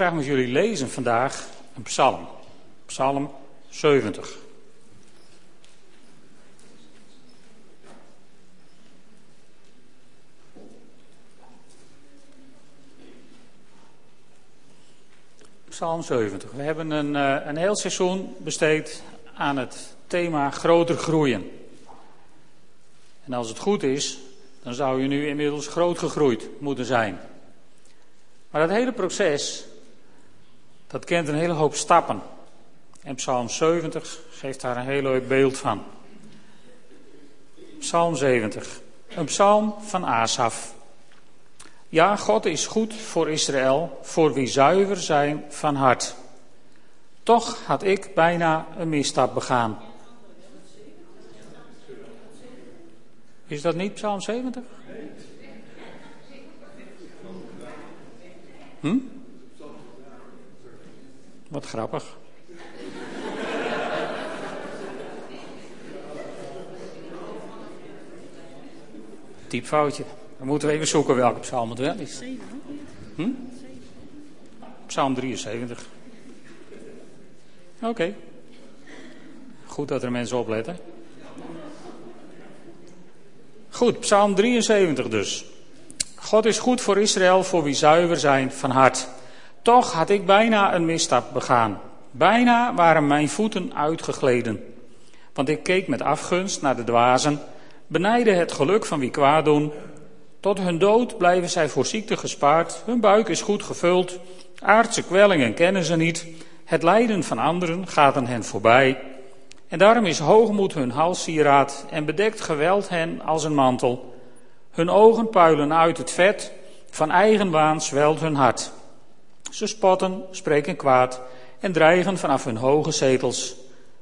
graag met jullie lezen vandaag een psalm. Psalm 70. Psalm 70. We hebben een, eh, een heel seizoen besteed aan het thema groter groeien. En als het goed is, dan zou je nu inmiddels groot gegroeid moeten zijn. Maar dat hele proces, dat kent een hele hoop stappen. En Psalm 70 geeft daar een heel leuk beeld van. Psalm 70, een psalm van Asaf. Ja, God is goed voor Israël, voor wie zuiver zijn van hart. Toch had ik bijna een misstap begaan. Is dat niet Psalm 70? Hm? Wat grappig. Typfoutje. Dan moeten we even zoeken welke psalm het wel is. Hm? Psalm 73. Oké. Goed dat er mensen opletten. Goed, Psalm 73 dus. God is goed voor Israël, voor wie zuiver zijn van hart. Toch had ik bijna een misstap begaan. Bijna waren mijn voeten uitgegleden. Want ik keek met afgunst naar de dwazen, benijde het geluk van wie kwaad doen. Tot hun dood blijven zij voor ziekte gespaard, hun buik is goed gevuld, aardse kwellingen kennen ze niet, het lijden van anderen gaat aan hen voorbij. En daarom is hoogmoed hun halssieraad en bedekt geweld hen als een mantel. Hun ogen puilen uit het vet, van eigen waan zwelt hun hart. Ze spotten, spreken kwaad en dreigen vanaf hun hoge zetels.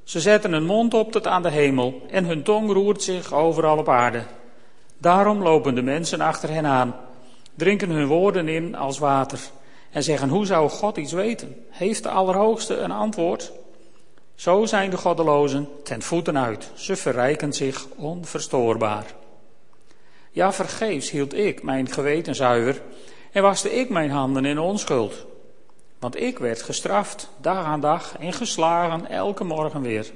Ze zetten hun mond op tot aan de hemel en hun tong roert zich overal op aarde. Daarom lopen de mensen achter hen aan, drinken hun woorden in als water en zeggen: Hoe zou God iets weten? Heeft de Allerhoogste een antwoord? Zo zijn de goddelozen ten voeten uit. Ze verrijken zich onverstoorbaar. Ja, vergeefs hield ik mijn geweten zuiver en waste ik mijn handen in onschuld. Want ik werd gestraft, dag aan dag, en geslagen elke morgen weer.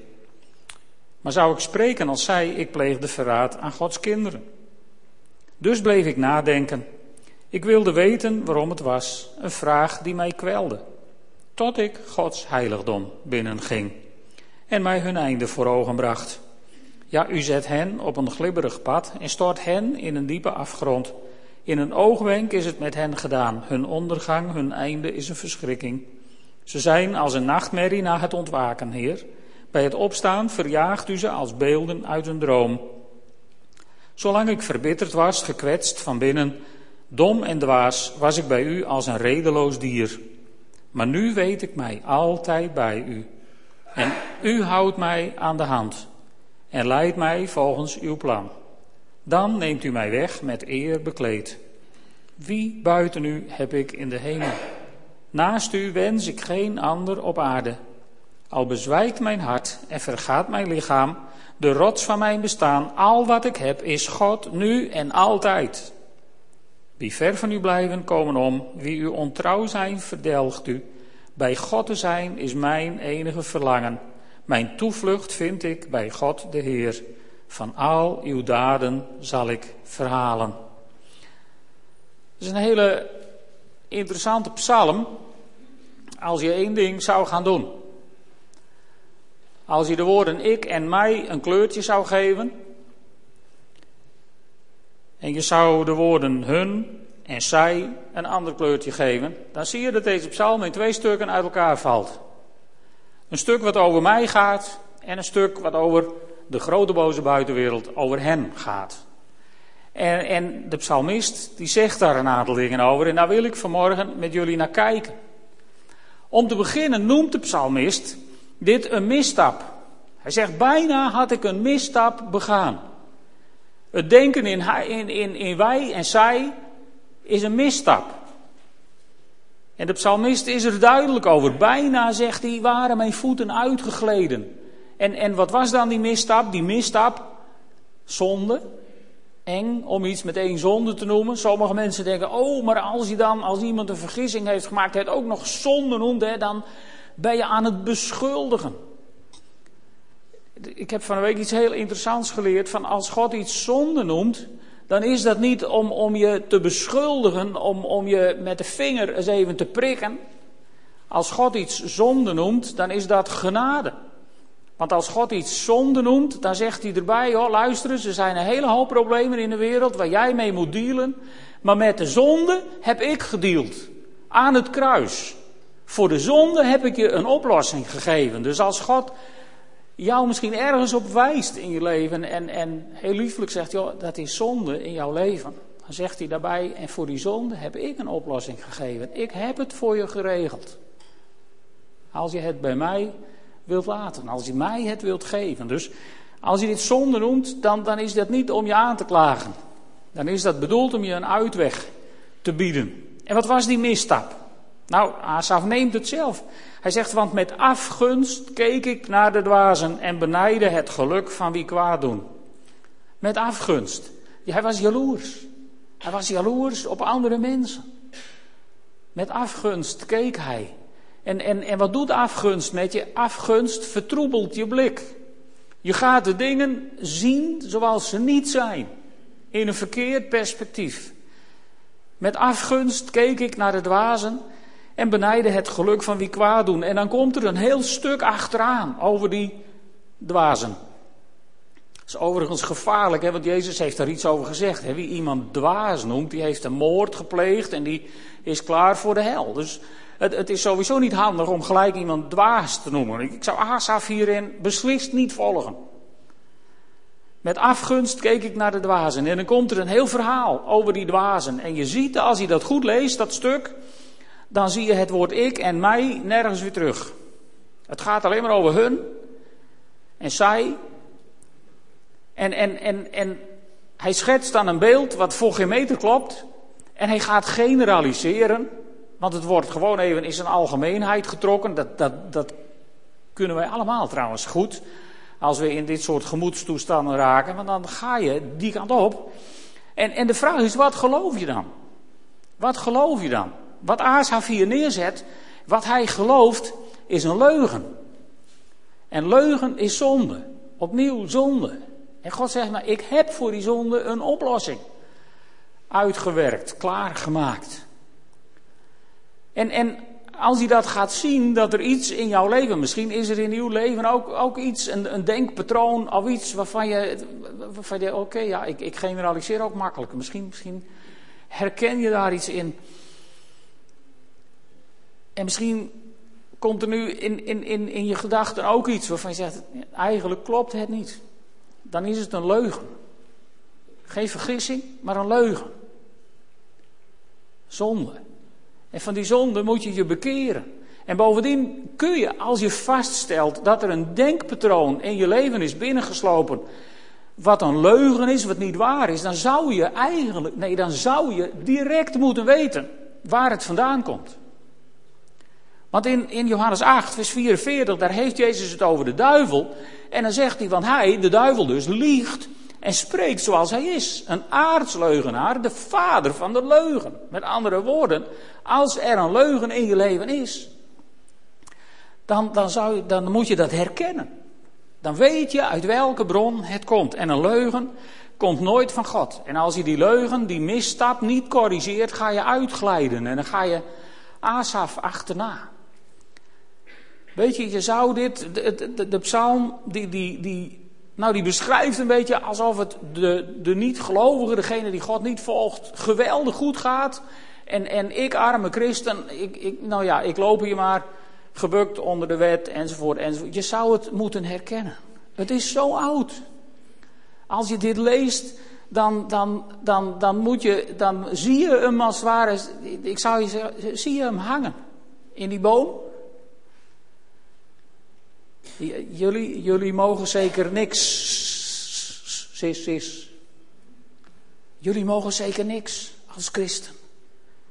Maar zou ik spreken als zij, ik pleegde verraad aan Gods kinderen? Dus bleef ik nadenken. Ik wilde weten waarom het was, een vraag die mij kwelde. Tot ik Gods heiligdom binnenging en mij hun einde voor ogen bracht. Ja, u zet hen op een glibberig pad en stort hen in een diepe afgrond. In een oogwenk is het met hen gedaan. Hun ondergang, hun einde is een verschrikking. Ze zijn als een nachtmerrie na het ontwaken, Heer. Bij het opstaan verjaagt u ze als beelden uit een droom. Zolang ik verbitterd was, gekwetst van binnen, dom en dwaas, was ik bij u als een redeloos dier. Maar nu weet ik mij altijd bij u. En u houdt mij aan de hand en leidt mij volgens uw plan. Dan neemt u mij weg met eer bekleed. Wie buiten u heb ik in de hemel? Naast u wens ik geen ander op aarde. Al bezwijkt mijn hart en vergaat mijn lichaam, de rots van mijn bestaan, al wat ik heb, is God nu en altijd. Wie ver van u blijven, komen om. Wie u ontrouw zijn, verdelgt u. Bij God te zijn is mijn enige verlangen. Mijn toevlucht vind ik bij God de Heer. Van al uw daden zal ik verhalen. Het is een hele interessante psalm als je één ding zou gaan doen. Als je de woorden ik en mij een kleurtje zou geven. En je zou de woorden hun en zij een ander kleurtje geven. Dan zie je dat deze psalm in twee stukken uit elkaar valt. Een stuk wat over mij gaat en een stuk wat over de grote boze buitenwereld, over hen gaat. En, en de psalmist die zegt daar een aantal dingen over en daar wil ik vanmorgen met jullie naar kijken. Om te beginnen noemt de psalmist dit een misstap. Hij zegt bijna had ik een misstap begaan. Het denken in, in, in, in wij en zij is een misstap. En de psalmist is er duidelijk over. Bijna, zegt hij, waren mijn voeten uitgegleden. En, en wat was dan die misstap? Die misstap, zonde. eng om iets met één zonde te noemen. Sommige mensen denken, oh, maar als je dan, als iemand een vergissing heeft gemaakt, het ook nog zonde noemt, dan ben je aan het beschuldigen. Ik heb van een week iets heel interessants geleerd, van als God iets zonde noemt, dan is dat niet om, om je te beschuldigen, om, om je met de vinger eens even te prikken. Als God iets zonde noemt, dan is dat genade. Want als God iets zonde noemt, dan zegt hij erbij: oh, luister er zijn een hele hoop problemen in de wereld waar jij mee moet dealen. Maar met de zonde heb ik gedeeld. Aan het kruis. Voor de zonde heb ik je een oplossing gegeven. Dus als God jou misschien ergens op wijst in je leven en, en heel liefelijk zegt: joh, dat is zonde in jouw leven. Dan zegt hij daarbij: en voor die zonde heb ik een oplossing gegeven. Ik heb het voor je geregeld. Als je het bij mij wilt laten. Als je mij het wilt geven. Dus als je dit zonde noemt, dan, dan is dat niet om je aan te klagen. Dan is dat bedoeld om je een uitweg te bieden. En wat was die misstap? Nou, Asaf neemt het zelf. Hij zegt, want met afgunst keek ik naar de dwazen en benijde het geluk van wie kwaad doen. Met afgunst. Hij was jaloers. Hij was jaloers op andere mensen. Met afgunst keek hij. En, en, en wat doet afgunst met je? Afgunst vertroebelt je blik. Je gaat de dingen zien zoals ze niet zijn. In een verkeerd perspectief. Met afgunst keek ik naar de dwazen en benijde het geluk van wie kwaad doen. En dan komt er een heel stuk achteraan over die dwazen. Dat is overigens gevaarlijk, hè, want Jezus heeft daar iets over gezegd. Hè. Wie iemand dwaas noemt, die heeft een moord gepleegd en die is klaar voor de hel. Dus het, het, is sowieso niet handig om gelijk iemand dwaas te noemen. Ik zou Asaf hierin beslist niet volgen. Met afgunst keek ik naar de dwazen. En dan komt er een heel verhaal over die dwazen. En je ziet, als je dat goed leest, dat stuk, dan zie je het woord ik en mij nergens weer terug. Het gaat alleen maar over hun en zij. En, en, en, en hij schetst dan een beeld wat voor geen meter klopt. En hij gaat generaliseren. Want het wordt gewoon even in zijn algemeenheid getrokken. Dat, dat, dat kunnen wij allemaal trouwens goed. Als we in dit soort gemoedstoestanden raken. Want dan ga je die kant op. En, en de vraag is, wat geloof je dan? Wat geloof je dan? Wat Asaf hier neerzet, wat hij gelooft, is een leugen. En leugen is zonde. Opnieuw zonde. En God zegt, nou, ik heb voor die zonde een oplossing. Uitgewerkt, klaargemaakt. En, en als je dat gaat zien, dat er iets in jouw leven, misschien is er in uw leven ook, ook iets, een, een denkpatroon of iets waarvan je, waarvan je oké, ja, ik, ik generaliseer ook makkelijk. Misschien, misschien herken je daar iets in. En misschien komt er nu in, in, in, in je gedachten ook iets waarvan je zegt, eigenlijk klopt het niet. Dan is het een leugen. Geen vergissing, maar een leugen. Zonde. En van die zonde moet je je bekeren. En bovendien kun je, als je vaststelt dat er een denkpatroon in je leven is binnengeslopen, wat een leugen is, wat niet waar is, dan zou je eigenlijk, nee, dan zou je direct moeten weten waar het vandaan komt. Want in, in Johannes 8, vers 44, daar heeft Jezus het over de duivel. En dan zegt hij, want hij, de duivel dus, liegt en spreekt zoals hij is. Een aardsleugenaar, de vader van de leugen. Met andere woorden, als er een leugen in je leven is, dan, dan, zou dan moet je dat herkennen. Dan weet je uit welke bron het komt. En een leugen komt nooit van God. En als je die leugen, die misstap niet corrigeert, ga je uitglijden. En dan ga je Asaf achterna. Weet je, je zou dit, de, de, de psalm, die, die, die, nou, die beschrijft een beetje alsof het de, de niet-gelovige, degene die God niet volgt, geweldig goed gaat. En, en ik, arme christen, ik, ik, nou ja, ik loop hier maar gebukt onder de wet enzovoort, enzovoort. Je zou het moeten herkennen. Het is zo oud. Als je dit leest, dan, dan, dan, dan, moet je, dan zie je hem als ware, ik zou je zeggen, zie je hem hangen in die boom. Jullie, jullie mogen zeker niks. Sis, sis. Jullie mogen zeker niks als christen.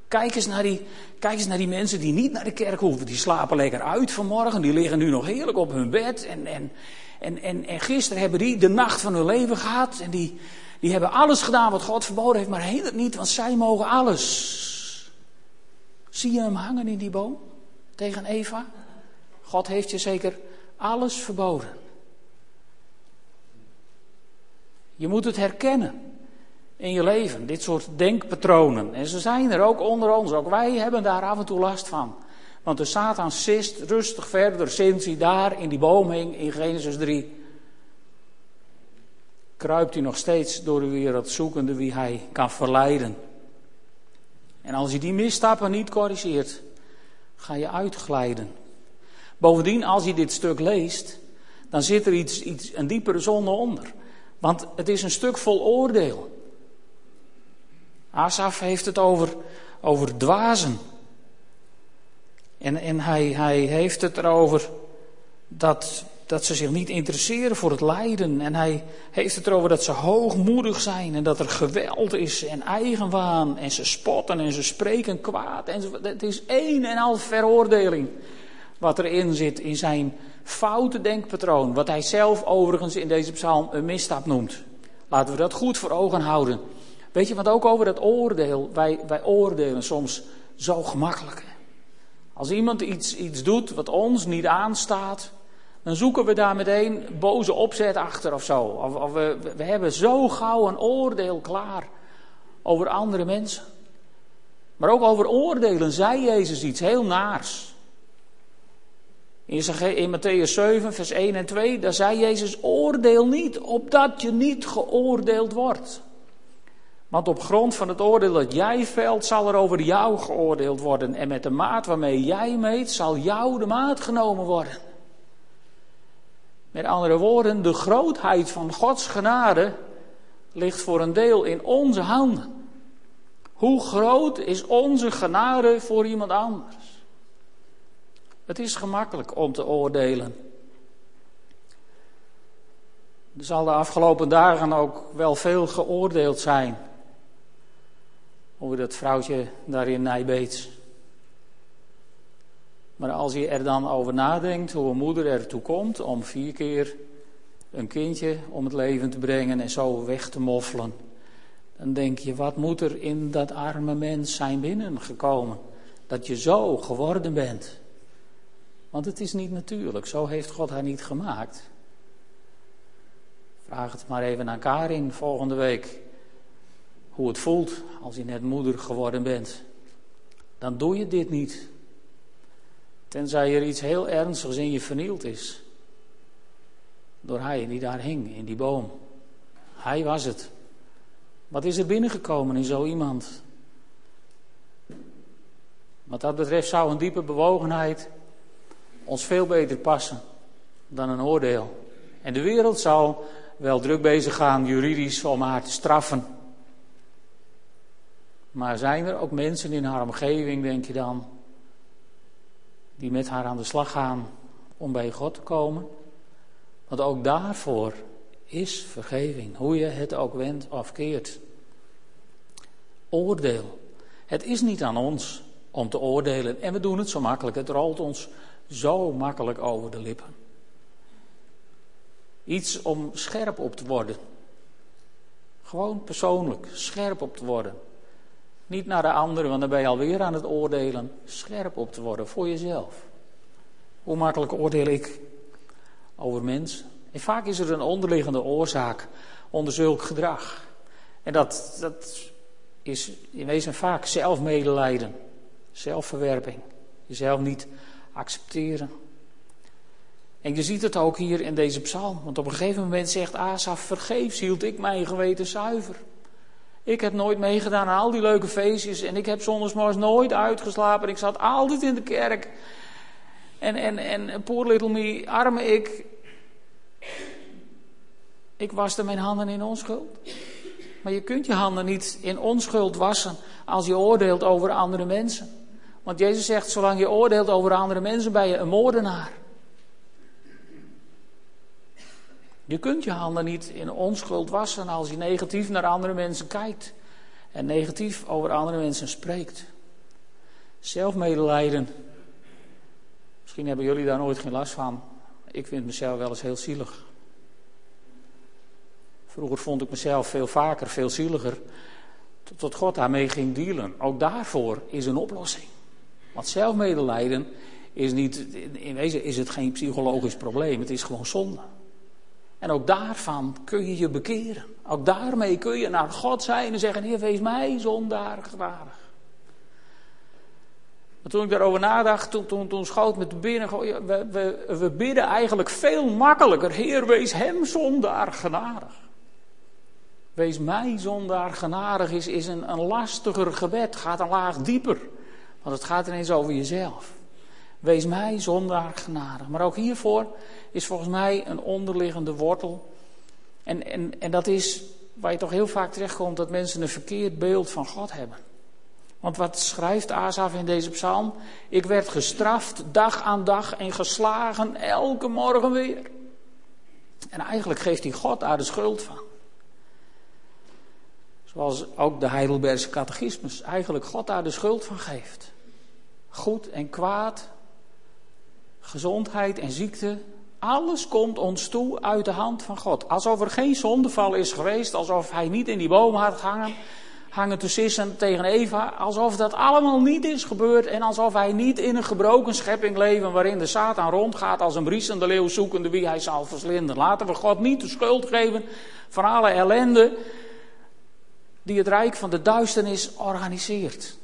Kijk eens, naar die, kijk eens naar die mensen die niet naar de kerk hoeven. Die slapen lekker uit vanmorgen. Die liggen nu nog heerlijk op hun bed. En, en, en, en, en gisteren hebben die de nacht van hun leven gehad. En die, Die hebben alles gedaan wat God verboden heeft, maar heet het niet, want zij mogen alles. Zie je hem hangen in die boom tegen Eva? God heeft je zeker alles verboden. Je moet het herkennen in je leven, dit soort denkpatronen. En ze zijn er ook onder ons, ook wij hebben daar af en toe last van. Want de Satan sist rustig verder sinds hij daar in die boom hing in Genesis 3. Kruipt hij nog steeds door de wereld zoekende wie hij kan verleiden. En als je die misstappen niet corrigeert, ga je uitglijden. Bovendien, als je dit stuk leest, dan zit er iets, iets, een diepere zonde onder. Want het is een stuk vol oordeel. Asaf heeft het over, over dwazen. En, en hij, hij heeft het erover dat, dat ze zich niet interesseren voor het lijden. En hij heeft het erover dat ze hoogmoedig zijn en dat er geweld is en eigenwaan. En ze spotten en ze spreken kwaad. En het is één en al veroordeling wat erin zit in zijn foute denkpatroon. Wat hij zelf overigens in deze psalm een misstap noemt. Laten we dat goed voor ogen houden. Weet je, want ook over dat oordeel, wij, wij oordelen soms zo gemakkelijk. Als iemand iets, iets doet wat ons niet aanstaat, dan zoeken we daar meteen boze opzet achter of zo. Of, of we, we hebben zo gauw een oordeel klaar over andere mensen. Maar ook over oordelen zei Jezus iets heel naars. In Matthäus 7, vers 1 en 2, daar zei Jezus: Oordeel niet, opdat je niet geoordeeld wordt. Want op grond van het oordeel dat jij velt, zal er over jou geoordeeld worden. En met de maat waarmee jij meet, zal jou de maat genomen worden. Met andere woorden, de grootheid van Gods genade ligt voor een deel in onze handen. Hoe groot is onze genade voor iemand anders? Het is gemakkelijk om te oordelen. Er zal de afgelopen dagen ook wel veel geoordeeld zijn over dat vrouwtje daar in Nijbeets. Maar als je er dan over nadenkt hoe een moeder ertoe komt om vier keer een kindje om het leven te brengen en zo weg te moffelen, dan denk je, wat moet er in dat arme mens zijn binnengekomen? Dat je zo geworden bent. Want het is niet natuurlijk, zo heeft God haar niet gemaakt. Vraag het maar even aan Karin volgende week hoe het voelt als je net moeder geworden bent, dan doe je dit niet. Tenzij er iets heel ernstigs in je vernield is. Door hij die daar hing, in die boom. Hij was het. Wat is er binnengekomen in zo iemand? Wat dat betreft zou een diepe bewogenheid ons veel beter passen dan een oordeel. En de wereld zal wel druk bezig gaan juridisch om haar te straffen. Maar zijn er ook mensen in haar omgeving, denk je dan, die met haar aan de slag gaan om bij God te komen? Want ook daarvoor is vergeving, hoe je het ook wendt of keert. Oordeel. Het is niet aan ons om te oordelen en we doen het zo makkelijk. Het rolt ons zo makkelijk over de lippen. Iets om scherp op te worden. Gewoon persoonlijk, scherp op te worden. Niet naar de anderen, want dan ben je alweer aan het oordelen. Scherp op te worden voor jezelf. Hoe makkelijk oordeel ik over mensen? En vaak is er een onderliggende oorzaak onder zulk gedrag. En dat, dat is in wezen vaak zelfmedelijden, zelfverwerping. Jezelf niet accepteren. En je ziet het ook hier in deze psalm. Want op een gegeven moment zegt Asaf, vergeefs hield ik mijn geweten zuiver. Ik heb nooit meegedaan aan al die leuke feestjes. En ik heb zondagsmorgens nooit uitgeslapen. Ik zat altijd in de kerk. En, en, en poor little me, arme ik. Ik waste mijn handen in onschuld. Maar je kunt je handen niet in onschuld wassen als je oordeelt over andere mensen. Want Jezus zegt, zolang je oordeelt over andere mensen ben je een moordenaar. Je kunt je handen niet in onschuld wassen als je negatief naar andere mensen kijkt en negatief over andere mensen spreekt. Zelfmedelijden. Misschien hebben jullie daar nooit geen last van. Ik vind mezelf wel eens heel zielig. Vroeger vond ik mezelf veel vaker, veel zieliger. Tot God daarmee ging dealen. Ook daarvoor is een oplossing. Want zelfmedelijden is niet, in wezen is het geen psychologisch probleem, het is gewoon zonde. En ook daarvan kun je je bekeren. Ook daarmee kun je naar God zijn en zeggen: Heer, wees mij zondaar gewaardig. Maar toen ik daarover nadacht, toen, toen, toen schoot me te binnen: we, we, we bidden eigenlijk veel makkelijker: Heer, wees hem zondaar genadig. Wees mij zondaar genadig is, is een, een lastiger gebed, gaat een laag dieper. Want het gaat ineens over jezelf. Wees mij zondaar genadig. Maar ook hiervoor is volgens mij een onderliggende wortel. En, en, en dat is waar je toch heel vaak terechtkomt dat mensen een verkeerd beeld van God hebben. Want wat schrijft Asaf in deze psalm? Ik werd gestraft dag aan dag en geslagen elke morgen weer. En eigenlijk geeft hij God daar de schuld van. Zoals ook de Heidelbergse catechismus eigenlijk God daar de schuld van geeft. Goed en kwaad, gezondheid en ziekte, alles komt ons toe uit de hand van God. Alsof er geen zondeval is geweest, alsof hij niet in die boom had gehangen, hangen te sissen tegen Eva, alsof dat allemaal niet is gebeurd en alsof hij niet in een gebroken schepping leven waarin de Satan rondgaat als een briesende leeuw zoekende wie hij zal verslinden. Laten we God niet de schuld geven van alle ellende die het rijk van de duisternis organiseert.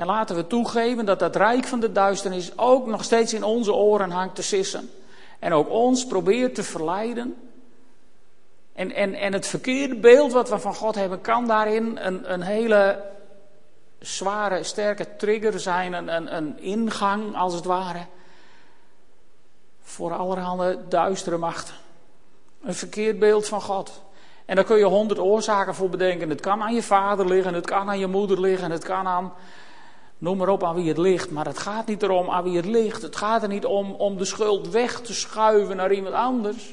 En laten we toegeven dat dat rijk van de duisternis ook nog steeds in onze oren hangt te sissen. En ook ons probeert te verleiden. En, en, en het verkeerde beeld wat we van God hebben, kan daarin een, een hele zware, sterke trigger zijn. Een, een, een ingang, als het ware. Voor allerhande duistere machten. Een verkeerd beeld van God. En daar kun je honderd oorzaken voor bedenken. Het kan aan je vader liggen, het kan aan je moeder liggen, het kan aan Noem maar op aan wie het ligt, maar het gaat niet erom aan wie het ligt. Het gaat er niet om om de schuld weg te schuiven naar iemand anders.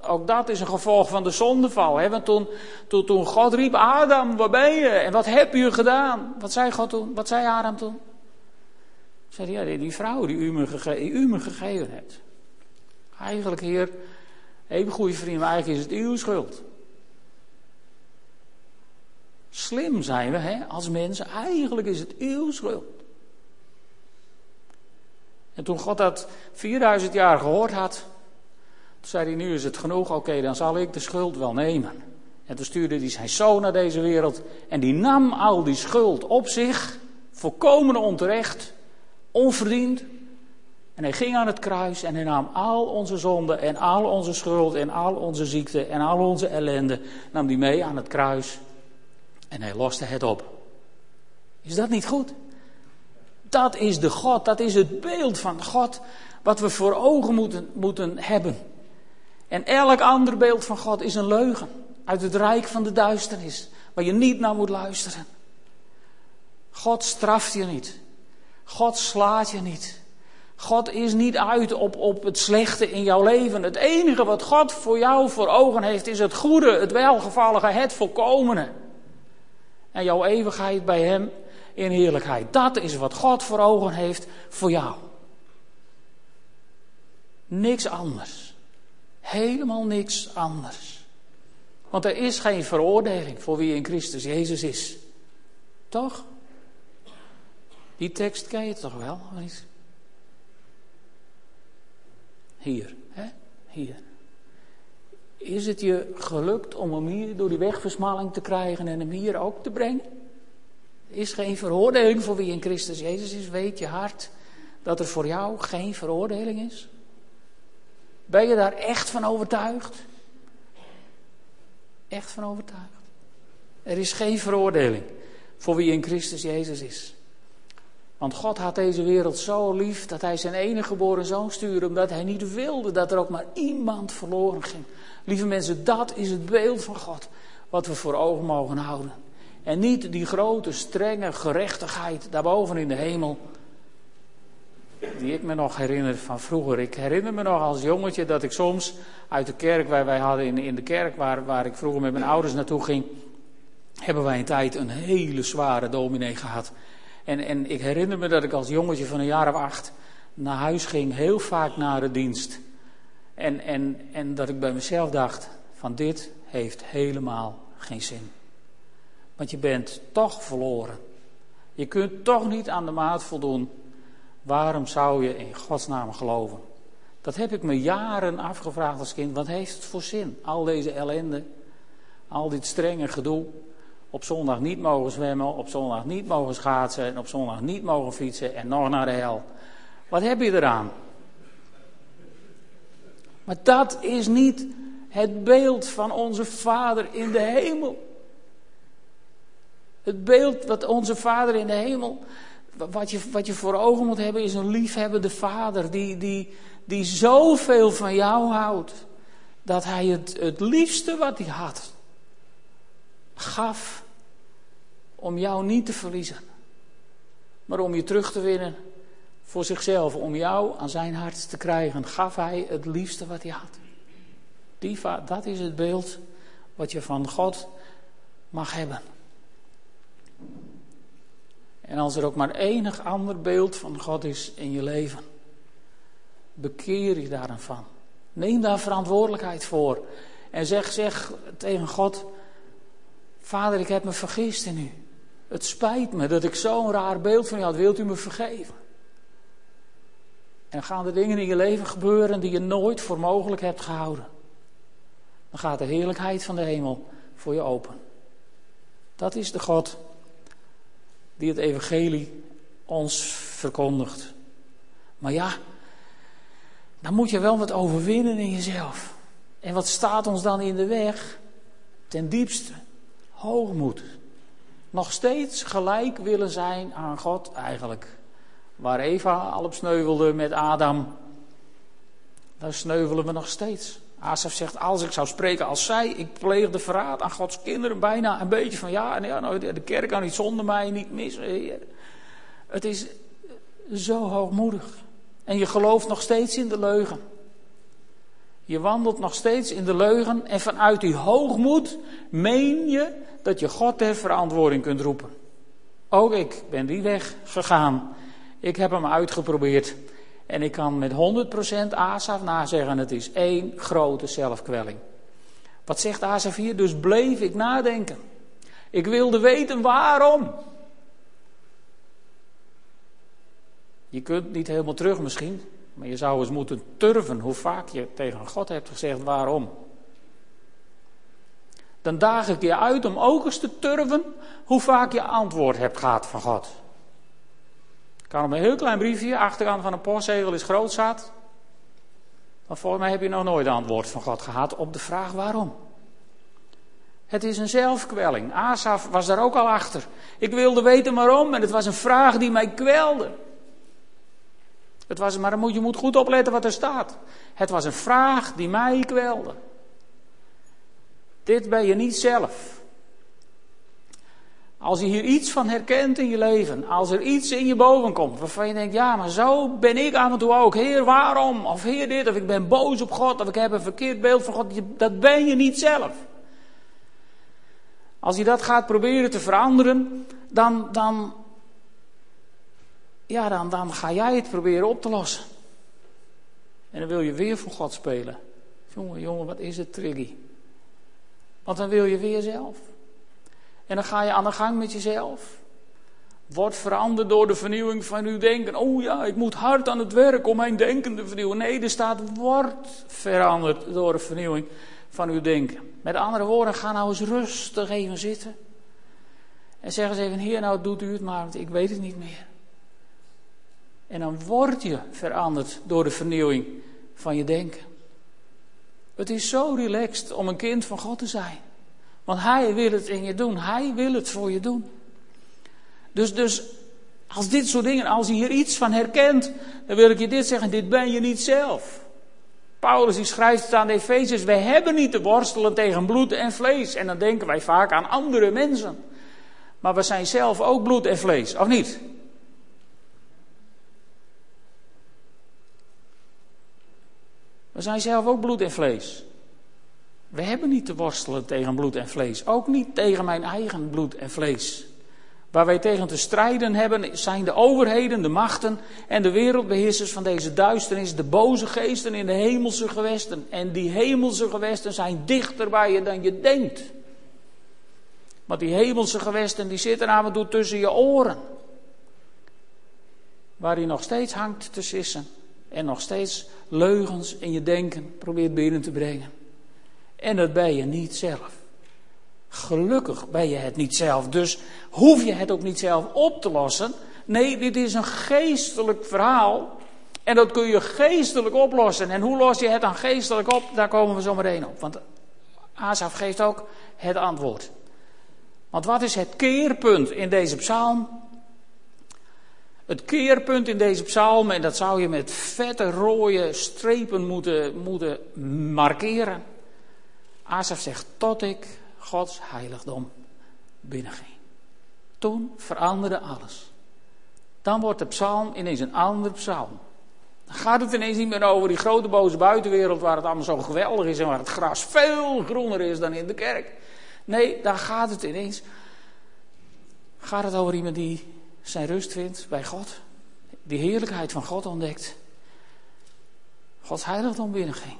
Ook dat is een gevolg van de zondeval. Hè? Want toen, toen, God riep, Adam, waar ben je? En wat heb je gedaan? Wat zei God toen? Wat zei Adam toen? Zei hij, ja, die vrouw die u me, u me gegeven hebt. Eigenlijk, heer, even goede vriend, maar eigenlijk is het uw schuld. Slim zijn we hè, als mensen. Eigenlijk is het uw schuld. En toen God dat 4000 jaar gehoord had, zei hij: Nu is het genoeg, oké, dan zal ik de schuld wel nemen. En toen stuurde hij zijn zoon naar deze wereld. En die nam al die schuld op zich, volkomen onterecht, onverdiend. En hij ging aan het kruis en hij nam al onze zonden en al onze schuld en al onze ziekte en al onze ellende, nam die mee aan het kruis. En hij loste het op. Is dat niet goed? Dat is de God, dat is het beeld van God wat we voor ogen moeten, moeten hebben. En elk ander beeld van God is een leugen uit het rijk van de duisternis, waar je niet naar moet luisteren. God straft je niet. God slaat je niet. God is niet uit op, op het slechte in jouw leven. Het enige wat God voor jou voor ogen heeft is het goede, het welgevallige, het volkomene en jouw eeuwigheid bij Hem in heerlijkheid. Dat is wat God voor ogen heeft voor jou. Niks anders. Helemaal niks anders. Want er is geen veroordeling voor wie in Christus Jezus is. Toch? Die tekst ken je toch wel? Hier, hè? Hier. Is het je gelukt om hem hier door die wegversmalling te krijgen en hem hier ook te brengen? Er is geen veroordeling voor wie in Christus Jezus is. Weet je hart dat er voor jou geen veroordeling is? Ben je daar echt van overtuigd? Echt van overtuigd? Er is geen veroordeling voor wie in Christus Jezus is. Want God had deze wereld zo lief dat hij zijn enige geboren zoon stuurde, omdat hij niet wilde dat er ook maar iemand verloren ging. Lieve mensen, dat is het beeld van God wat we voor ogen mogen houden. En niet die grote, strenge gerechtigheid daarboven in de hemel. Die ik me nog herinner van vroeger. Ik herinner me nog als jongetje dat ik soms uit de kerk, waar wij hadden in, in de kerk waar, waar ik vroeger met mijn ouders naartoe ging, hebben wij een tijd een hele zware dominee gehad. En, en ik herinner me dat ik als jongetje van een jaar of acht naar huis ging, heel vaak na de dienst. En, en, en dat ik bij mezelf dacht: van dit heeft helemaal geen zin. Want je bent toch verloren. Je kunt toch niet aan de maat voldoen. Waarom zou je in Gods naam geloven? Dat heb ik me jaren afgevraagd als kind. Wat heeft het voor zin? Al deze ellende, al dit strenge gedoe. Op zondag niet mogen zwemmen, op zondag niet mogen schaatsen en op zondag niet mogen fietsen en nog naar de hel. Wat heb je eraan? Maar dat is niet het beeld van onze Vader in de hemel. Het beeld wat onze Vader in de hemel, wat je, wat je voor ogen moet hebben, is een liefhebbende Vader die, die, die zoveel van jou houdt, dat hij het, het liefste wat hij had, gaf om jou niet te verliezen, maar om je terug te winnen voor zichzelf, om jou aan zijn hart te krijgen, gaf hij het liefste wat hij had. Die, dat is het beeld wat je van God mag hebben. En als er ook maar enig ander beeld van God is in je leven, bekeer je daar van. Neem daar verantwoordelijkheid voor. En zeg, zeg tegen God: Vader, ik heb me vergist in u. Het spijt me dat ik zo'n raar beeld van u had. Wilt u me vergeven? En gaan er dingen in je leven gebeuren die je nooit voor mogelijk hebt gehouden. Dan gaat de heerlijkheid van de hemel voor je open. Dat is de God die het evangelie ons verkondigt. Maar ja, dan moet je wel wat overwinnen in jezelf. En wat staat ons dan in de weg? Ten diepste, hoogmoed. Nog steeds gelijk willen zijn aan God eigenlijk. Waar Eva al op sneuvelde met Adam, daar sneuvelen we nog steeds. Asaf zegt, als ik zou spreken als zij, ik pleegde verraad aan Gods kinderen. Bijna een beetje van, ja, ja nou, de kerk kan niet zonder mij, niet mis. Het is zo hoogmoedig. En je gelooft nog steeds in de leugen. Je wandelt nog steeds in de leugen en vanuit die hoogmoed meen je dat je God ter verantwoording kunt roepen. Ook ik ben die weg gegaan. Ik heb hem uitgeprobeerd. En ik kan met 100% Asaf nazeggen, het is één grote zelfkwelling. Wat zegt Asaf hier? Dus bleef ik nadenken. Ik wilde weten waarom. Je kunt niet helemaal terug misschien, maar je zou eens moeten turven hoe vaak je tegen God hebt gezegd waarom. Dan daag ik je uit om ook eens te turven hoe vaak je antwoord hebt gehad van God. Kan op een heel klein briefje, achterkant van een postzegel is groot staat. Maar volgens mij heb je nog nooit antwoord van God gehad op de vraag waarom. Het is een zelfkwelling. Asaf was daar ook al achter. Ik wilde weten waarom en het was een vraag die mij kwelde. Het was, maar je moet goed opletten wat er staat. Het was een vraag die mij kwelde. Dit ben je niet zelf. Als je hier iets van herkent in je leven, als er iets in je boven komt waarvan je denkt, ja, maar zo ben ik af en toe ook. Heer, waarom? Of Heer dit, of ik ben boos op God, of ik heb een verkeerd beeld van God. Dat ben je niet zelf. Als je dat gaat proberen te veranderen, dan, dan, ja, dan, ga jij het proberen op te lossen. En dan wil je weer voor God spelen. Jongen, jongen, wat is het triggy? Want dan wil je weer zelf. En dan ga je aan de gang met jezelf. Word veranderd door de vernieuwing van uw denken. Oh ja, ik moet hard aan het werk om mijn denken te vernieuwen. Nee, er staat word veranderd door de vernieuwing van uw denken. Met andere woorden, ga nou eens rustig even zitten. En zeg eens even, heer nou doet u het maar, want ik weet het niet meer. En dan word je veranderd door de vernieuwing van je denken. Het is zo relaxed om een kind van God te zijn. Want Hij wil het in je doen. Hij wil het voor je doen. Dus, dus als dit soort dingen, als je hier iets van herkent, dan wil ik je dit zeggen: dit ben je niet zelf. Paulus die schrijft het aan de Efezes: wij hebben niet te worstelen tegen bloed en vlees. En dan denken wij vaak aan andere mensen. Maar we zijn zelf ook bloed en vlees, of niet? We zijn zelf ook bloed en vlees. We hebben niet te worstelen tegen bloed en vlees. Ook niet tegen mijn eigen bloed en vlees. Waar wij tegen te strijden hebben zijn de overheden, de machten en de wereldbeheersers van deze duisternis, de boze geesten in de hemelse gewesten. En die hemelse gewesten zijn dichter bij je dan je denkt. Want die hemelse gewesten die zitten af en toe tussen je oren. Waar je nog steeds hangt te sissen. En nog steeds leugens in je denken probeert binnen te brengen. En dat ben je niet zelf. Gelukkig ben je het niet zelf. Dus hoef je het ook niet zelf op te lossen. Nee, dit is een geestelijk verhaal. En dat kun je geestelijk oplossen. En hoe los je het dan geestelijk op? Daar komen we zo meteen op. Want Asaf geeft ook het antwoord. Want wat is het keerpunt in deze psalm? Het keerpunt in deze psalm, en dat zou je met vette rode strepen moeten, moeten markeren. Asaf zegt, tot ik Gods heiligdom binnenging. Toen veranderde alles. Dan wordt de psalm ineens een andere psalm. Dan gaat het ineens niet meer over die grote boze buitenwereld waar het allemaal zo geweldig is en waar het gras veel groener is dan in de kerk. Nee, dan gaat het ineens. Gaat het over iemand die zijn rust vindt bij God. Die heerlijkheid van God ontdekt. Gods heiligdom binnenging.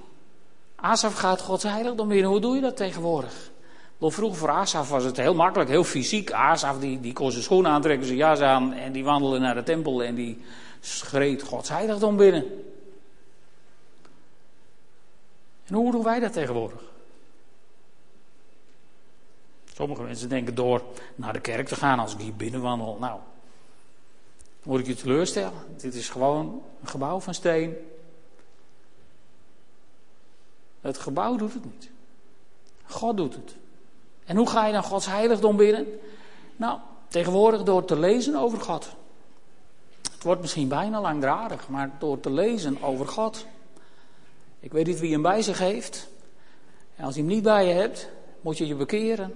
Asaf gaat Gods heiligdom binnen. Hoe doe je dat tegenwoordig? Door vroeger voor Asaf was het heel makkelijk, heel fysiek. Asaf die, die kon zijn schoenen aantrekken, zijn jas aan en die wandelde naar de tempel en die schreed Gods heiligdom binnen. En hoe doen wij dat tegenwoordig? Sommige mensen denken door naar de kerk te gaan als ik hier binnenwandel. Nou, moet ik je teleurstellen. Dit is gewoon een gebouw van steen. Het gebouw doet het niet. God doet het. En hoe ga je dan Gods heiligdom binnen? Nou, tegenwoordig door te lezen over God. Het wordt misschien bijna langdradig, maar door te lezen over God. Ik weet niet wie hem bij zich heeft. En als je hem niet bij je hebt, moet je je bekeren.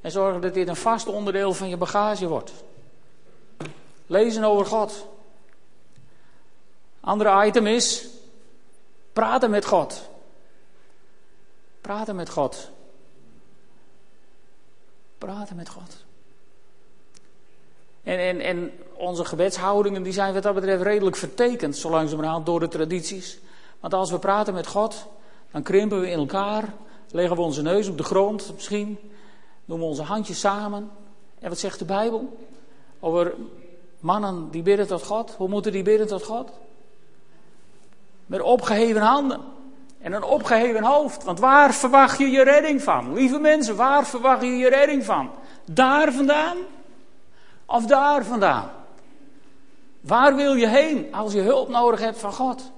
En zorgen dat dit een vast onderdeel van je bagage wordt. Lezen over God. Andere item is praten met God. Praten met God. Praten met God. En, en, en onze gebedshoudingen die zijn wat dat betreft redelijk vertekend, zo langzamerhand door de tradities. Want als we praten met God, dan krimpen we in elkaar, leggen we onze neus op de grond misschien, doen we onze handjes samen. En wat zegt de Bijbel? Over mannen die bidden tot God. Hoe moeten die bidden tot God? Met opgeheven handen. En een opgeheven hoofd. Want waar verwacht je je redding van? Lieve mensen, waar verwacht je je redding van? Daar vandaan? Of daar vandaan? Waar wil je heen als je hulp nodig hebt van God?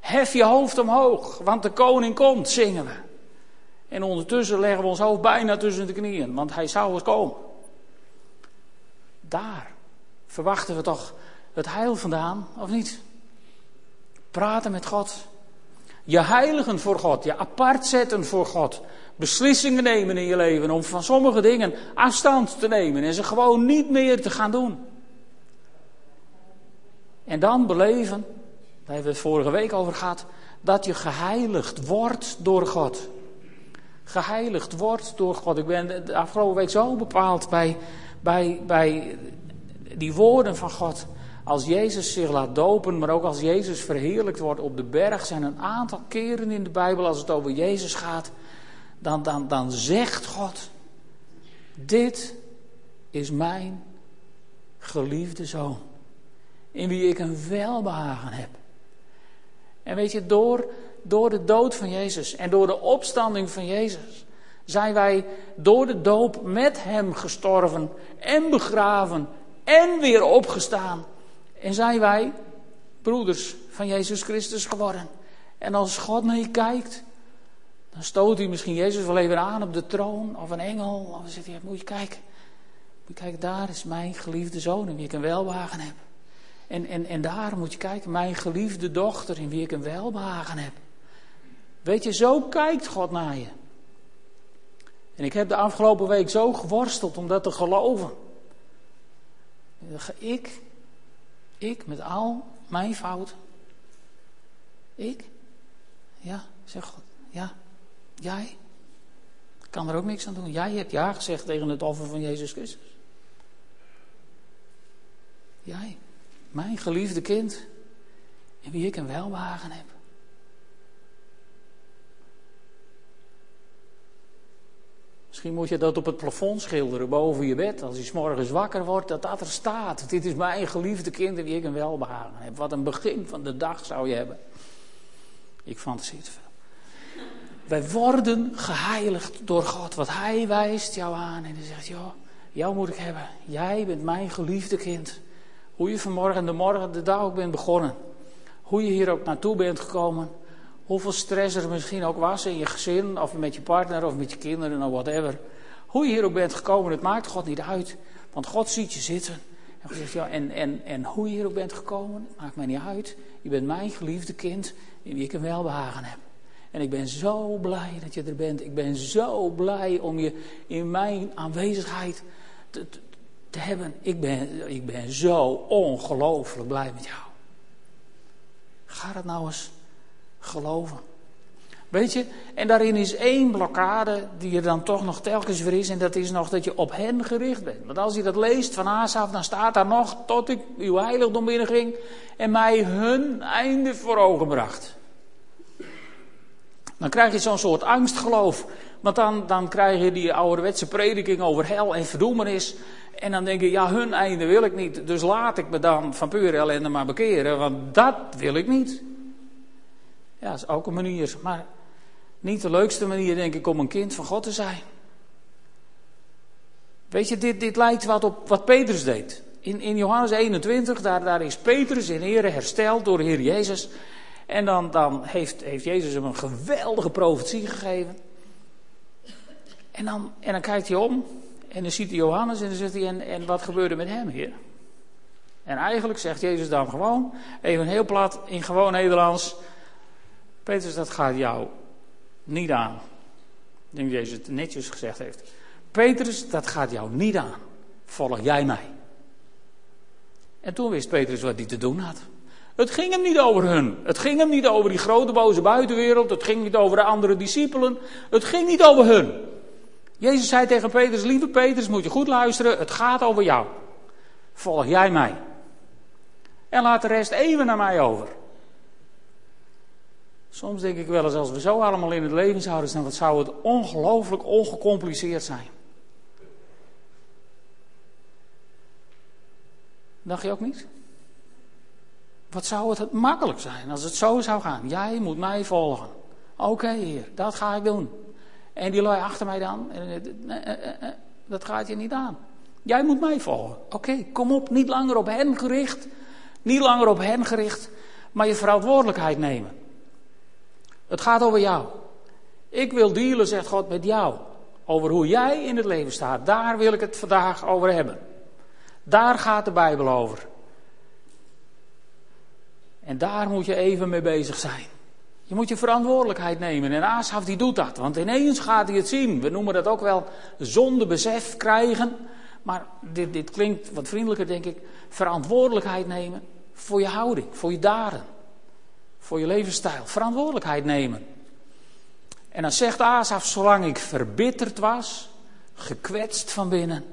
Hef je hoofd omhoog, want de koning komt, zingen we. En ondertussen leggen we ons hoofd bijna tussen de knieën, want hij zou eens komen. Daar verwachten we toch het heil vandaan, of niet? Praten met God. Je heiligen voor God, je apart zetten voor God. Beslissingen nemen in je leven om van sommige dingen afstand te nemen en ze gewoon niet meer te gaan doen. En dan beleven, daar hebben we het vorige week over gehad, dat je geheiligd wordt door God. Geheiligd wordt door God. Ik ben de afgelopen week zo bepaald bij, bij, bij die woorden van God. Als Jezus zich laat dopen, maar ook als Jezus verheerlijkt wordt op de berg, zijn een aantal keren in de Bijbel, als het over Jezus gaat, dan, dan, dan zegt God: Dit is mijn geliefde zoon, in wie ik een welbehagen heb. En weet je, door, door de dood van Jezus en door de opstanding van Jezus zijn wij door de doop met Hem gestorven en begraven en weer opgestaan. En zijn wij broeders van Jezus Christus geworden. En als God naar je kijkt, dan stoot hij misschien Jezus wel even aan op de troon of een engel. Dan zegt hij, moet je kijken. Moet je kijken, daar is mijn geliefde zoon in wie ik een welbehagen heb. En, en, en daar moet je kijken, mijn geliefde dochter in wie ik een welbehagen heb. Weet je, zo kijkt God naar je. En ik heb de afgelopen week zo geworsteld om dat te geloven. Ik, ik met al mijn fouten. Ik? Ja, zeg God. Ja, jij? Kan er ook niks aan doen. Jij hebt ja gezegd tegen het offer van Jezus Christus. Jij, mijn geliefde kind, in wie ik een welwagen heb. Misschien moet je dat op het plafond schilderen boven je bed. Als je s morgens wakker wordt, dat dat er staat. Dit is mijn geliefde kind in wie ik een welbehagen heb. Wat een begin van de dag zou je hebben. Ik fantaseer te veel. Wij worden geheiligd door God. Wat Hij wijst jou aan. En hij zegt, joh, jou moet ik hebben. Jij bent mijn geliefde kind. Hoe je vanmorgen de morgen de dag ook bent begonnen. Hoe je hier ook naartoe bent gekomen. Hoeveel stress er misschien ook was in je gezin, of met je partner, of met je kinderen, of whatever. Hoe je hier ook bent gekomen, het maakt God niet uit. Want God ziet je zitten. En, zegt, ja, en, en, en hoe je hier ook bent gekomen, maakt mij niet uit. Je bent mijn geliefde kind, in wie ik een welbehagen heb. En ik ben zo blij dat je er bent. Ik ben zo blij om je in mijn aanwezigheid te, te, te hebben. Ik ben, ik ben zo ongelooflijk blij met jou. Ga dat nou eens geloven. Weet je, en daarin is één blokkade die er dan toch nog telkens weer is. En dat is nog dat je op hen gericht bent. Want als je dat leest van Asaf, dan staat daar nog tot ik uw heiligdom binnenging en mij hun einde voor ogen bracht. Dan krijg je zo'n soort angstgeloof. Want dan, dan krijg je die ouderwetse prediking over hel en verdoemenis. En dan denk je, ja, hun einde wil ik niet. Dus laat ik me dan van pure ellende maar bekeren. Want dat wil ik niet. Ja, dat is ook een manier. Maar niet de leukste manier, denk ik, om een kind van God te zijn. Weet je, dit, dit lijkt wat op wat Petrus deed. In, in Johannes 21, daar, daar is Petrus in ere hersteld door de Heer Jezus. En dan, dan heeft, heeft Jezus hem een geweldige profetie gegeven. En dan, en dan kijkt hij om en dan ziet hij Johannes en dan zegt hij, en, en wat gebeurde met hem, Heer? En eigenlijk zegt Jezus dan gewoon, even heel plat, in gewoon Nederlands... Petrus, dat gaat jou niet aan. Ik denk dat Jezus het netjes gezegd heeft. Petrus, dat gaat jou niet aan. Volg jij mij. En toen wist Petrus wat hij te doen had. Het ging hem niet over hun. Het ging hem niet over die grote boze buitenwereld. Het ging niet over de andere discipelen. Het ging niet over hun. Jezus zei tegen Petrus: Lieve Petrus, moet je goed luisteren. Het gaat over jou. Volg jij mij. En laat de rest even naar mij over. Soms denk ik wel eens, als we zo allemaal in het leven zouden staan, wat zou het ongelooflijk ongecompliceerd zijn. Dacht je ook niet? Wat zou het makkelijk zijn als het zo zou gaan? Jij moet mij volgen. Oké, heer, dat ga ik doen. En die lui achter mij dan, dat gaat je niet aan. Jij moet mij volgen. Oké, kom op, niet langer op hen gericht. Niet langer op hen gericht, maar je verantwoordelijkheid nemen. Het gaat over jou. Ik wil dealen, zegt God, met jou. Over hoe jij in het leven staat. Daar wil ik het vandaag over hebben. Daar gaat de Bijbel over. En daar moet je even mee bezig zijn. Je moet je verantwoordelijkheid nemen. En Asaf die doet dat. Want ineens gaat hij het zien. We noemen dat ook wel zondebesef krijgen. Maar dit, dit klinkt wat vriendelijker, denk ik. Verantwoordelijkheid nemen voor je houding, voor je daden voor je levensstijl. Verantwoordelijkheid nemen. En dan zegt Asaf, zolang ik verbitterd was, gekwetst van binnen,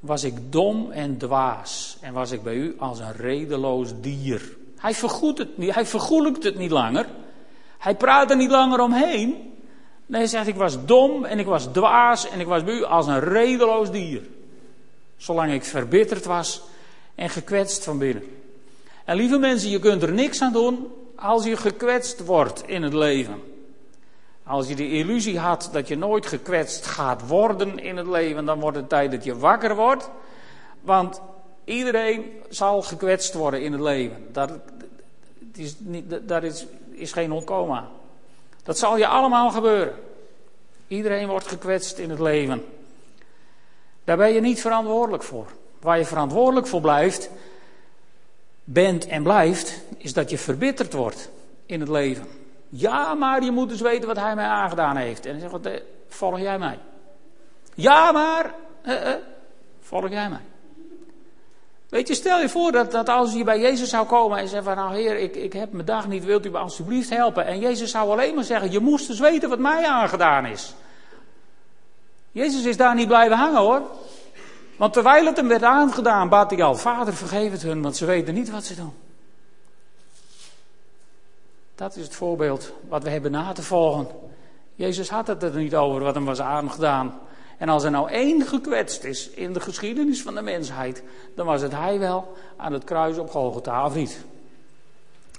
was ik dom en dwaas. En was ik bij u als een redeloos dier. Hij vergoedt het niet, hij vergoelijkt het niet langer. Hij praat er niet langer omheen. Nee, hij zegt, ik was dom en ik was dwaas en ik was bij u als een redeloos dier. Zolang ik verbitterd was en gekwetst van binnen. En lieve mensen, je kunt er niks aan doen als je gekwetst wordt in het leven. Als je de illusie had dat je nooit gekwetst gaat worden in het leven, dan wordt het tijd dat je wakker wordt. Want iedereen zal gekwetst worden in het leven. Dat, is, niet, daar is, is geen ontkomen. Dat zal je allemaal gebeuren. Iedereen wordt gekwetst in het leven. Daar ben je niet verantwoordelijk voor. Waar je verantwoordelijk voor blijft, bent en blijft, is dat je verbitterd wordt in het leven. Ja, maar je moet dus weten wat hij mij aangedaan heeft. En dan zegt volg jij mij. Ja, maar, volg jij mij. Weet je, stel je voor dat, dat als je bij Jezus zou komen en zeggen van, nou heer, ik, ik heb mijn dag niet, wilt u me alsjeblieft helpen? En Jezus zou alleen maar zeggen, je moest dus weten wat mij aangedaan is. Jezus is daar niet blijven hangen hoor. Want terwijl het hem werd aangedaan, bad hij al: Vader, vergeef het hun, want ze weten niet wat ze doen. Dat is het voorbeeld wat we hebben na te volgen. Jezus had het er niet over wat hem was aangedaan. En als er nou één gekwetst is in de geschiedenis van de mensheid, dan was het hij wel aan het kruis op Golgotha, of niet?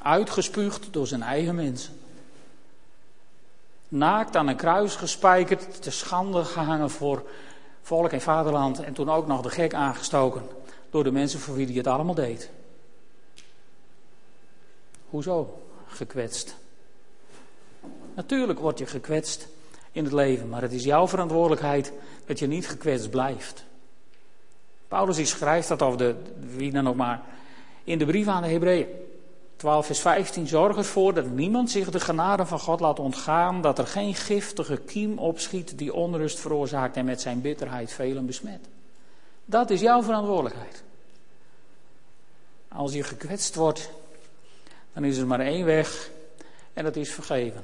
Uitgespuugd door zijn eigen mensen. Naakt aan een kruis gespijkerd, te schande gehangen voor volk en vaderland. En toen ook nog de gek aangestoken door de mensen voor wie hij het allemaal deed. Hoezo gekwetst? Natuurlijk word je gekwetst in het leven, maar het is jouw verantwoordelijkheid dat je niet gekwetst blijft. Paulus schrijft dat over de, wie dan ook maar, in de brief aan de Hebreeën. 12 vers 15, zorg ervoor dat niemand zich de genade van God laat ontgaan, dat er geen giftige kiem opschiet die onrust veroorzaakt en met zijn bitterheid velen besmet. Dat is jouw verantwoordelijkheid. Als je gekwetst wordt, dan is er maar één weg en dat is vergeven.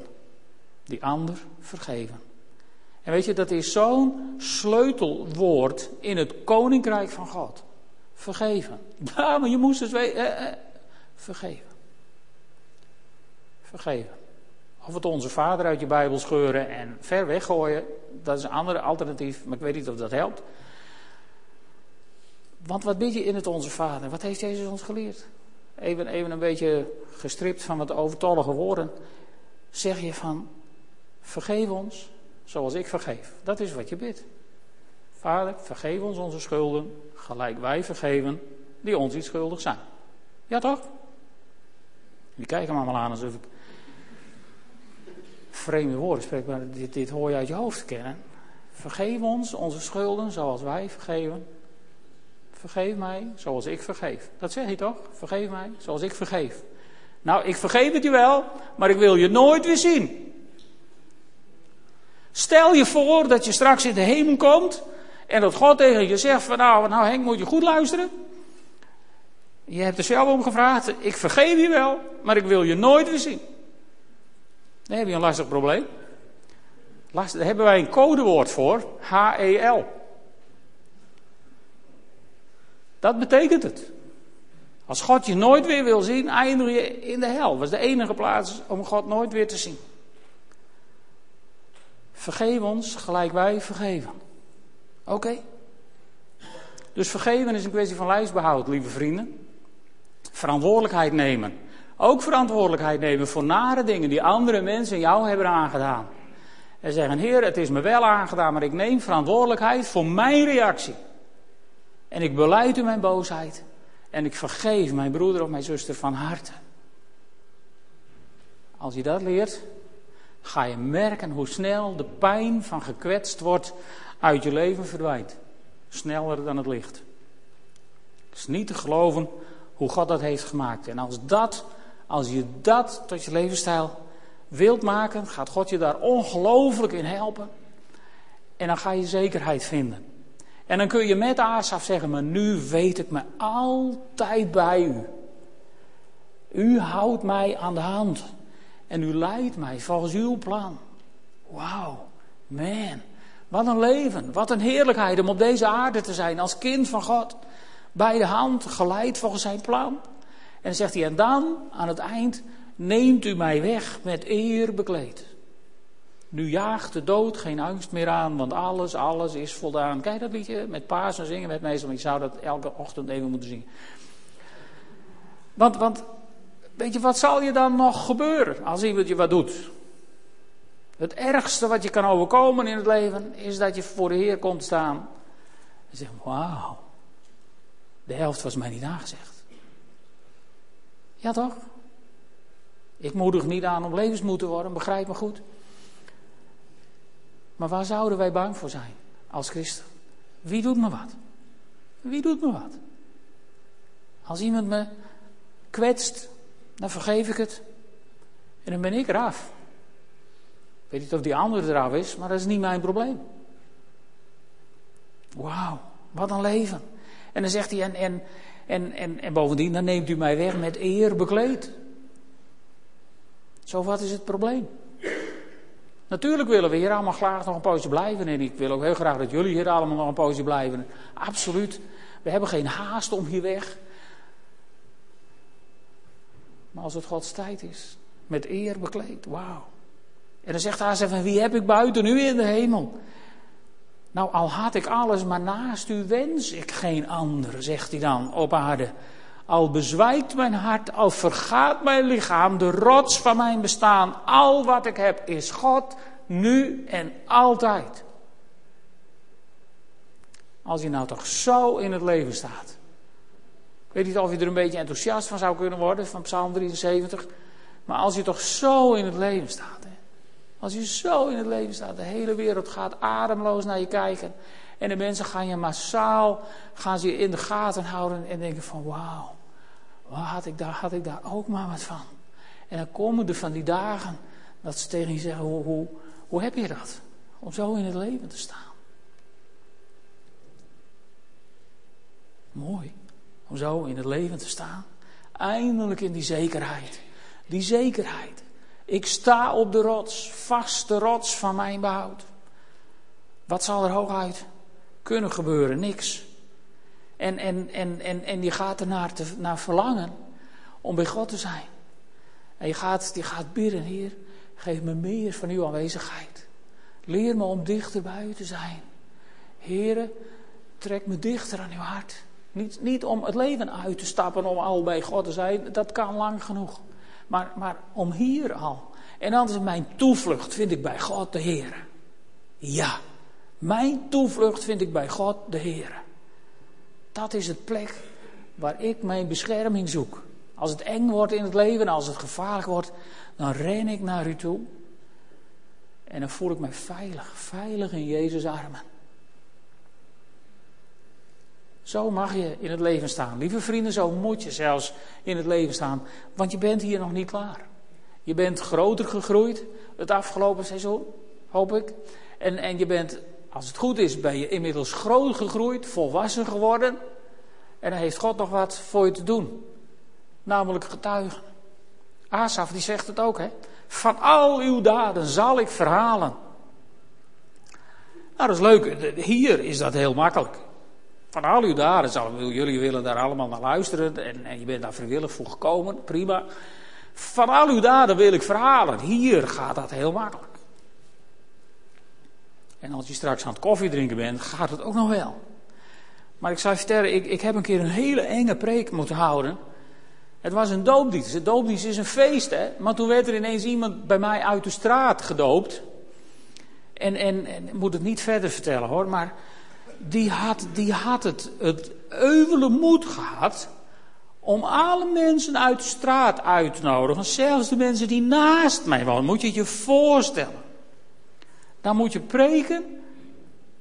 Die ander vergeven. En weet je, dat is zo'n sleutelwoord in het koninkrijk van God. Vergeven. Ja, maar je moest het weten. Eh, eh, vergeven. Vergeven. Of het onze vader uit je Bijbel scheuren en ver weggooien, dat is een ander alternatief, maar ik weet niet of dat helpt. Want wat bid je in het onze vader? Wat heeft Jezus ons geleerd? Even, even een beetje gestript van wat overtollige woorden. Zeg je van, vergeef ons zoals ik vergeef. Dat is wat je bidt. Vader, vergeef ons onze schulden, gelijk wij vergeven die ons iets schuldig zijn. Ja toch? Die kijken me allemaal aan alsof ik vreemde woorden spreek, maar dit, dit hoor je uit je hoofd kennen. Vergeef ons onze schulden zoals wij vergeven. Vergeef mij zoals ik vergeef. Dat zeg je toch? Vergeef mij zoals ik vergeef. Nou, ik vergeef het je wel, maar ik wil je nooit weer zien. Stel je voor dat je straks in de hemel komt en dat God tegen je zegt van nou, nou Henk moet je goed luisteren. Je hebt er zelf om gevraagd, ik vergeef je wel, maar ik wil je nooit weer zien. Dan heb je een lastig probleem. Daar hebben wij een codewoord voor, H-E-L. Dat betekent het. Als God je nooit weer wil zien, eindig je in de hel. Dat is de enige plaats om God nooit weer te zien. Vergeef ons gelijk wij vergeven. Oké? Dus vergeven is een kwestie van lijstbehoud, lieve vrienden. Verantwoordelijkheid nemen. Ook verantwoordelijkheid nemen voor nare dingen die andere mensen jou hebben aangedaan. En zeggen, Heer, het is me wel aangedaan, maar ik neem verantwoordelijkheid voor mijn reactie. En ik beleid u mijn boosheid. En ik vergeef mijn broeder of mijn zuster van harte. Als je dat leert, ga je merken hoe snel de pijn van gekwetst wordt uit je leven verdwijnt. Sneller dan het licht. Het is niet te geloven hoe God dat heeft gemaakt. En als, dat, als je dat tot je levensstijl wilt maken, gaat God je daar ongelooflijk in helpen. En dan ga je zekerheid vinden. En dan kun je met Asaf zeggen, maar nu weet ik me altijd bij u. U houdt mij aan de hand. En u leidt mij volgens uw plan. Wauw, man. Wat een leven, wat een heerlijkheid om op deze aarde te zijn als kind van God. Bij de hand, geleid volgens zijn plan. En dan zegt hij, en dan aan het eind, neemt u mij weg met eer bekleed. Nu jaagt de dood geen angst meer aan, want alles, alles is voldaan. Kijk dat liedje met paas en zingen met meestal. Ik zou dat elke ochtend even moeten zingen. Want, want Weet je, wat zal je dan nog gebeuren als iemand je wat doet? Het ergste wat je kan overkomen in het leven is dat je voor de Heer komt staan en zegt: Wauw, de helft was mij niet aangezegd. Ja, toch? Ik moedig niet aan om levensmoed te worden, begrijp me goed. Maar waar zouden wij bang voor zijn als christen? Wie doet me wat? Wie doet me wat? Als iemand me kwetst, dan vergeef ik het. En dan ben ik eraf. Ik weet niet of die andere eraf is, maar dat is niet mijn probleem. Wauw, wat een leven. En dan zegt hij, en, en, en, en, en bovendien, dan neemt u mij weg met eer bekleed. Zo wat is het probleem? Natuurlijk willen we hier allemaal graag nog een poosje blijven. En ik wil ook heel graag dat jullie hier allemaal nog een poosje blijven. Absoluut. We hebben geen haast om hier weg. Maar als het Gods tijd is, met eer bekleed, wauw. En dan zegt hij van wie heb ik buiten u in de hemel? Nou, al had ik alles, maar naast u wens ik geen ander, zegt hij dan op aarde. Al bezwijkt mijn hart, al vergaat mijn lichaam, de rots van mijn bestaan, al wat ik heb is God, nu en altijd. Als je nou toch zo in het leven staat. Ik weet niet of je er een beetje enthousiast van zou kunnen worden, van Psalm 73. Maar als je toch zo in het leven staat. Als je zo in het leven staat, de hele wereld gaat ademloos naar je kijken. En de mensen gaan je massaal, gaan ze je in de gaten houden en denken van wauw, had ik daar, had ik daar ook maar wat van. En dan komen er van die dagen dat ze tegen je zeggen, hoe, hoe heb je dat? Om zo in het leven te staan. Mooi, om zo in het leven te staan. Eindelijk in die zekerheid. Die zekerheid. Ik sta op de rots, vaste rots van mijn behoud. Wat zal er hooguit kunnen gebeuren? Niks. En, en, en, en, en je gaat er naar, naar verlangen om bij God te zijn. En je gaat, je gaat bidden, Heer, geef me meer van uw aanwezigheid. Leer me om dichter bij u te zijn. Heere, trek me dichter aan uw hart. Niet, niet om het leven uit te stappen om al bij God te zijn, dat kan lang genoeg. Maar, maar om hier al. En dan is mijn toevlucht, vind ik bij God de Heer. Ja, mijn toevlucht vind ik bij God de Heer. Dat is het plek waar ik mijn bescherming zoek. Als het eng wordt in het leven, als het gevaarlijk wordt, dan ren ik naar u toe. En dan voel ik mij veilig, veilig in Jezus' armen. Zo mag je in het leven staan. Lieve vrienden, zo moet je zelfs in het leven staan. Want je bent hier nog niet klaar. Je bent groter gegroeid het afgelopen seizoen, hoop ik. En, en je bent, als het goed is, ben je inmiddels groot gegroeid, volwassen geworden. En dan heeft God nog wat voor je te doen. Namelijk getuigen. Asaf die zegt het ook, hè. Van al uw daden zal ik verhalen. Nou, dat is leuk. Hier is dat heel makkelijk. Van al uw daden jullie willen daar allemaal naar luisteren. En, je bent daar vrijwillig voor gekomen. Prima. Van al uw daden wil ik verhalen. Hier gaat dat heel makkelijk. En als je straks aan het koffie drinken bent, gaat het ook nog wel. Maar ik zou vertellen, ik, ik heb een keer een hele enge preek moeten houden. Het was een doopdienst. Een doopdienst is een feest, hè. Maar toen werd er ineens iemand bij mij uit de straat gedoopt. En, en, en ik moet het niet verder vertellen hoor, maar die had, die had het, het moed gehad om alle mensen uit de straat uit te nodigen. Zelfs de mensen die naast mij wonen. Moet je je voorstellen. Dan moet je preken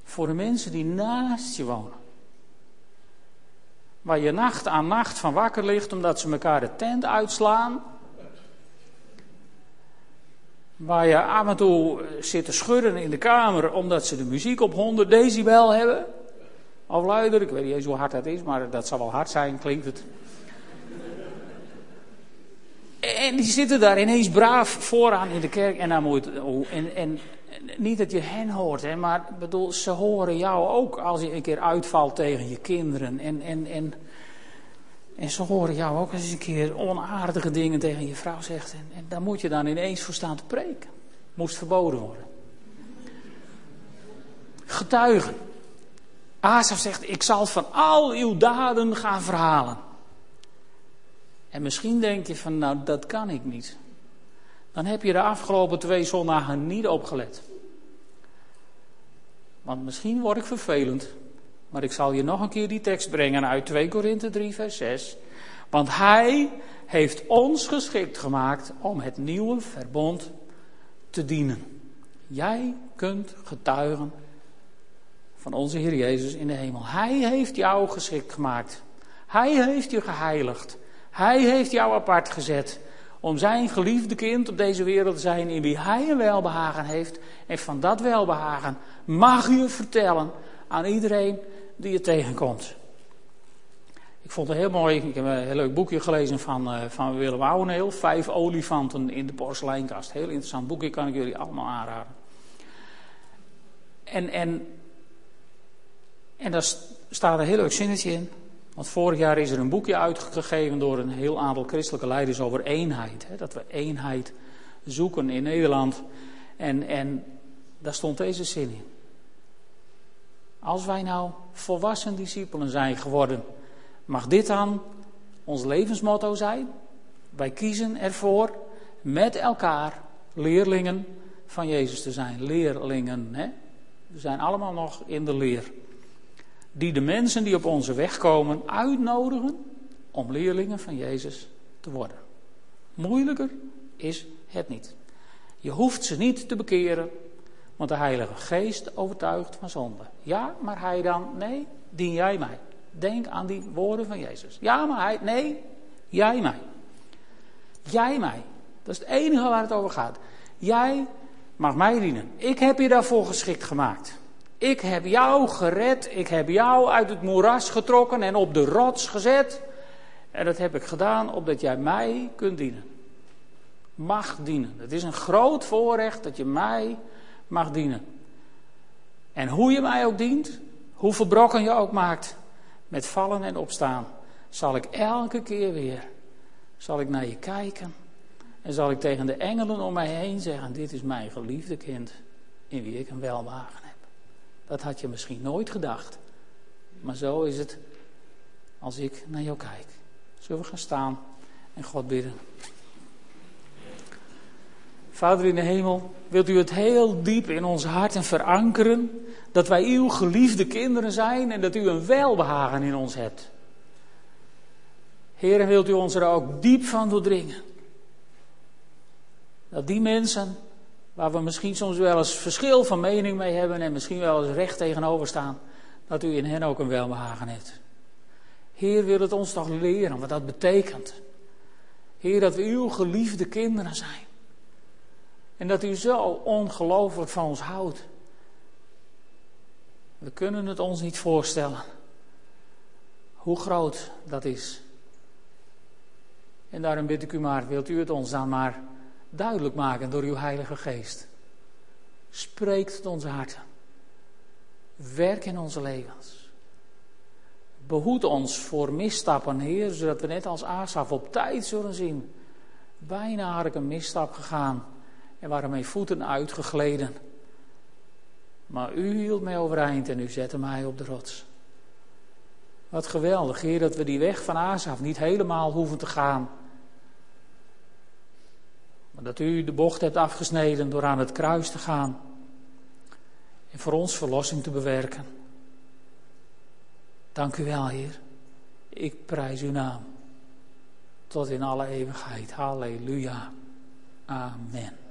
voor de mensen die naast je wonen. Waar je nacht aan nacht van wakker ligt omdat ze elkaar de tent uitslaan. Waar je af en toe zit te schudden in de kamer omdat ze de muziek op 100 decibel hebben. Of luider, ik weet niet eens hoe hard dat is, maar dat zal wel hard zijn, klinkt het. En die zitten daar ineens braaf vooraan in de kerk. En, dan moet, en, en niet dat je hen hoort, hè, maar bedoel, ze horen jou ook als je een keer uitvalt tegen je kinderen. En, en, en, en ze horen jou ook je een keer onaardige dingen tegen je vrouw zegt. En, en daar moet je dan ineens voor staan te preken. Moest verboden worden. Getuigen. Asaf zegt, ik zal van al uw daden gaan verhalen. En misschien denk je van, nou dat kan ik niet. Dan heb je de afgelopen twee zondagen niet opgelet. Want misschien word ik vervelend. Maar ik zal je nog een keer die tekst brengen uit 2 Korinthe 3, vers 6. Want hij heeft ons geschikt gemaakt om het nieuwe verbond te dienen. Jij kunt getuigen van onze Heer Jezus in de hemel. Hij heeft jou geschikt gemaakt. Hij heeft je geheiligd. Hij heeft jou apart gezet om zijn geliefde kind op deze wereld te zijn in wie hij een welbehagen heeft. En van dat welbehagen mag je vertellen aan iedereen die je tegenkomt. Ik vond het heel mooi, ik heb een heel leuk boekje gelezen van, uh, van Willem Ouweneel. Vijf olifanten in de porseleinkast. Heel interessant boekje, kan ik jullie allemaal aanraden. En, en, en daar staat een heel leuk zinnetje in. Want vorig jaar is er een boekje uitgegeven door een heel aantal christelijke leiders over eenheid. Hè, dat we eenheid zoeken in Nederland. En, en daar stond deze zin in. Als wij nou volwassen discipelen zijn geworden, mag dit dan ons levensmotto zijn? Wij kiezen ervoor met elkaar leerlingen van Jezus te zijn. Leerlingen, hè? We zijn allemaal nog in de leer. Die de mensen die op onze weg komen uitnodigen om leerlingen van Jezus te worden. Moeilijker is het niet. Je hoeft ze niet te bekeren, want de Heilige Geest overtuigt van zonde. Ja, maar hij dan, nee, dien jij mij. Denk aan die woorden van Jezus. Ja, maar hij, nee, jij mij. Jij mij. Dat is het enige waar het over gaat. Jij mag mij dienen. Ik heb je daarvoor geschikt gemaakt. Ik heb jou gered. Ik heb jou uit het moeras getrokken en op de rots gezet. En dat heb ik gedaan opdat jij mij kunt dienen. Mag dienen. Het is een groot voorrecht dat je mij mag dienen. En hoe je mij ook dient, hoe verbrokken je ook maakt, met vallen en opstaan, zal ik elke keer weer, zal ik naar je kijken en zal ik tegen de engelen om mij heen zeggen, dit is mijn geliefde kind, in wie ik een welwagen heb. Dat had je misschien nooit gedacht, maar zo is het als ik naar jou kijk. Zullen we gaan staan en God bidden? Vader in de hemel, wilt u het heel diep in ons harten verankeren dat wij uw geliefde kinderen zijn en dat u een welbehagen in ons hebt. Heer, wilt u ons er ook diep van doordringen. Dat die mensen, waar we misschien soms wel eens verschil van mening mee hebben en misschien wel eens recht tegenover staan, dat u in hen ook een welbehagen hebt. Heer, wil het ons toch leren wat dat betekent. Heer, dat we uw geliefde kinderen zijn. En dat u zo ongelooflijk van ons houdt. We kunnen het ons niet voorstellen. Hoe groot dat is. En daarom bid ik u maar, wilt u het ons dan maar duidelijk maken door uw Heilige Geest. Spreekt tot onze harten. Werk in onze levens. Behoed ons voor misstappen, Heer, zodat we net als Asaf op tijd zullen zien. Bijna had ik een misstap gegaan en waren mijn voeten uitgegleden. Maar u hield mij overeind en u zette mij op de rots. Wat geweldig, Heer, dat we die weg van Asaf niet helemaal hoeven te gaan. Maar dat u de bocht hebt afgesneden door aan het kruis te gaan. En voor ons verlossing te bewerken. Dank u wel, Heer. Ik prijs uw naam. Tot in alle eeuwigheid. Halleluja. Amen.